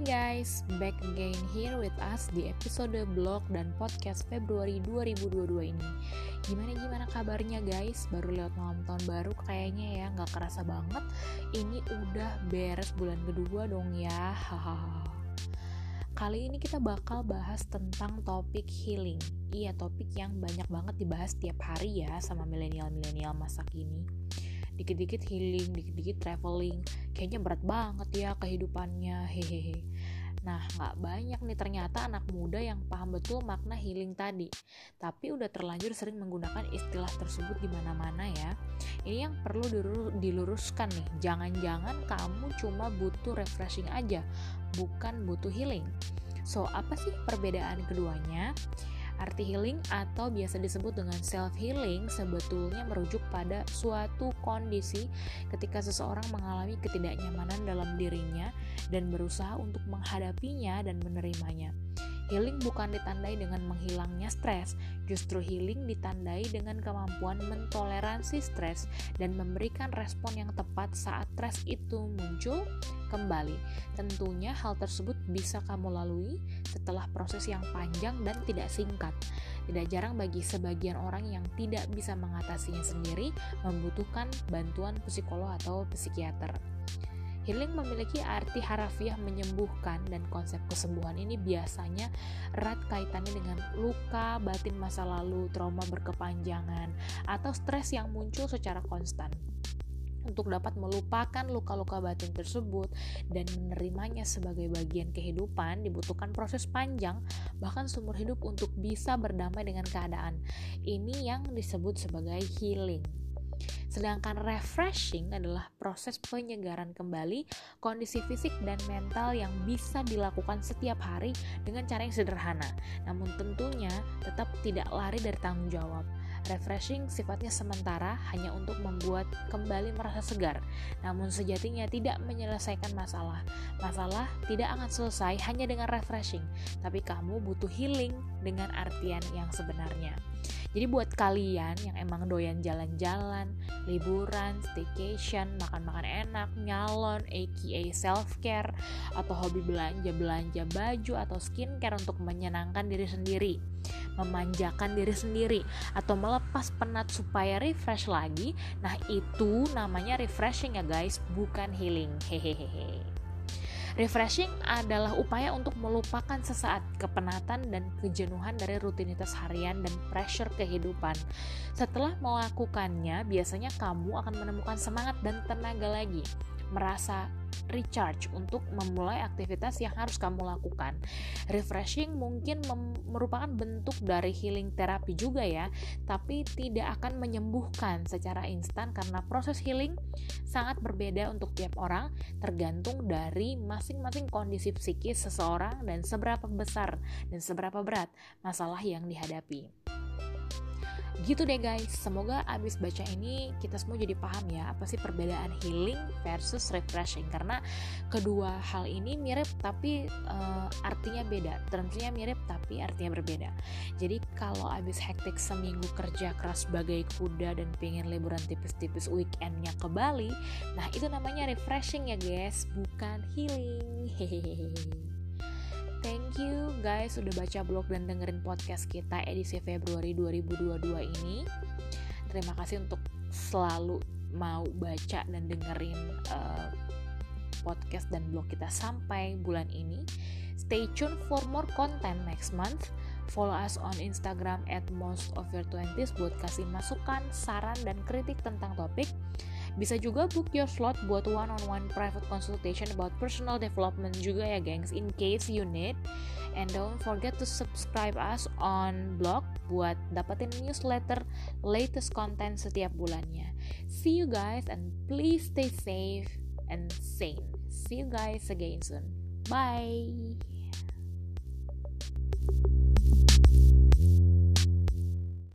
Hai guys, back again here with us di episode blog dan podcast Februari 2022 ini. Gimana gimana kabarnya guys? Baru lewat malam tahun baru kayaknya ya nggak kerasa banget. Ini udah beres bulan kedua dong ya Kali ini kita bakal bahas tentang topik healing. Iya topik yang banyak banget dibahas tiap hari ya sama milenial-milenial masa kini dikit-dikit healing, dikit-dikit traveling, kayaknya berat banget ya kehidupannya, hehehe. Nah, nggak banyak nih ternyata anak muda yang paham betul makna healing tadi. Tapi udah terlanjur sering menggunakan istilah tersebut di mana-mana ya. Ini yang perlu diluruskan nih. Jangan-jangan kamu cuma butuh refreshing aja, bukan butuh healing. So, apa sih perbedaan keduanya? Arti healing atau biasa disebut dengan self healing sebetulnya merujuk pada suatu kondisi ketika seseorang mengalami ketidaknyamanan dalam dirinya dan berusaha untuk menghadapinya dan menerimanya. Healing bukan ditandai dengan menghilangnya stres, justru healing ditandai dengan kemampuan mentoleransi stres dan memberikan respon yang tepat saat stres itu muncul kembali. Tentunya hal tersebut bisa kamu lalui setelah proses yang panjang dan tidak singkat. Tidak jarang bagi sebagian orang yang tidak bisa mengatasinya sendiri membutuhkan bantuan psikolog atau psikiater. Healing memiliki arti harafiah menyembuhkan dan konsep kesembuhan ini biasanya erat kaitannya dengan luka batin masa lalu, trauma berkepanjangan, atau stres yang muncul secara konstan. Untuk dapat melupakan luka-luka batin tersebut dan menerimanya sebagai bagian kehidupan dibutuhkan proses panjang bahkan seumur hidup untuk bisa berdamai dengan keadaan. Ini yang disebut sebagai healing. Sedangkan refreshing adalah proses penyegaran kembali kondisi fisik dan mental yang bisa dilakukan setiap hari dengan cara yang sederhana, namun tentunya tetap tidak lari dari tanggung jawab. Refreshing sifatnya sementara hanya untuk membuat kembali merasa segar, namun sejatinya tidak menyelesaikan masalah. Masalah tidak akan selesai hanya dengan refreshing, tapi kamu butuh healing dengan artian yang sebenarnya. Jadi buat kalian yang emang doyan jalan-jalan, liburan, staycation, makan-makan enak, nyalon, aka self-care, atau hobi belanja-belanja baju atau skincare untuk menyenangkan diri sendiri, memanjakan diri sendiri, atau melepas penat supaya refresh lagi, nah itu namanya refreshing ya guys, bukan healing. Hehehe. Refreshing adalah upaya untuk melupakan sesaat kepenatan dan kejenuhan dari rutinitas harian dan pressure kehidupan. Setelah melakukannya, biasanya kamu akan menemukan semangat dan tenaga lagi, merasa recharge untuk memulai aktivitas yang harus kamu lakukan. Refreshing mungkin merupakan bentuk dari healing terapi juga ya, tapi tidak akan menyembuhkan secara instan karena proses healing sangat berbeda untuk tiap orang tergantung dari masing-masing kondisi psikis seseorang dan seberapa besar dan seberapa berat masalah yang dihadapi gitu deh guys. Semoga abis baca ini kita semua jadi paham ya apa sih perbedaan healing versus refreshing. Karena kedua hal ini mirip tapi uh, artinya beda. Termnya mirip tapi artinya berbeda. Jadi kalau abis hektik seminggu kerja keras sebagai kuda dan pengen liburan tipis-tipis weekendnya ke Bali nah itu namanya refreshing ya guys. Bukan healing. Hehehe you guys udah baca blog dan dengerin podcast kita edisi Februari 2022 ini. Terima kasih untuk selalu mau baca dan dengerin uh, podcast dan blog kita sampai bulan ini. Stay tune for more content next month. Follow us on Instagram at most of your 20s buat kasih masukan, saran, dan kritik tentang topik. Bisa juga book your slot buat one-on-one private consultation about personal development juga ya gengs in case you need. And don't forget to subscribe us on blog buat dapetin newsletter latest content setiap bulannya. See you guys and please stay safe and sane. See you guys again soon. Bye.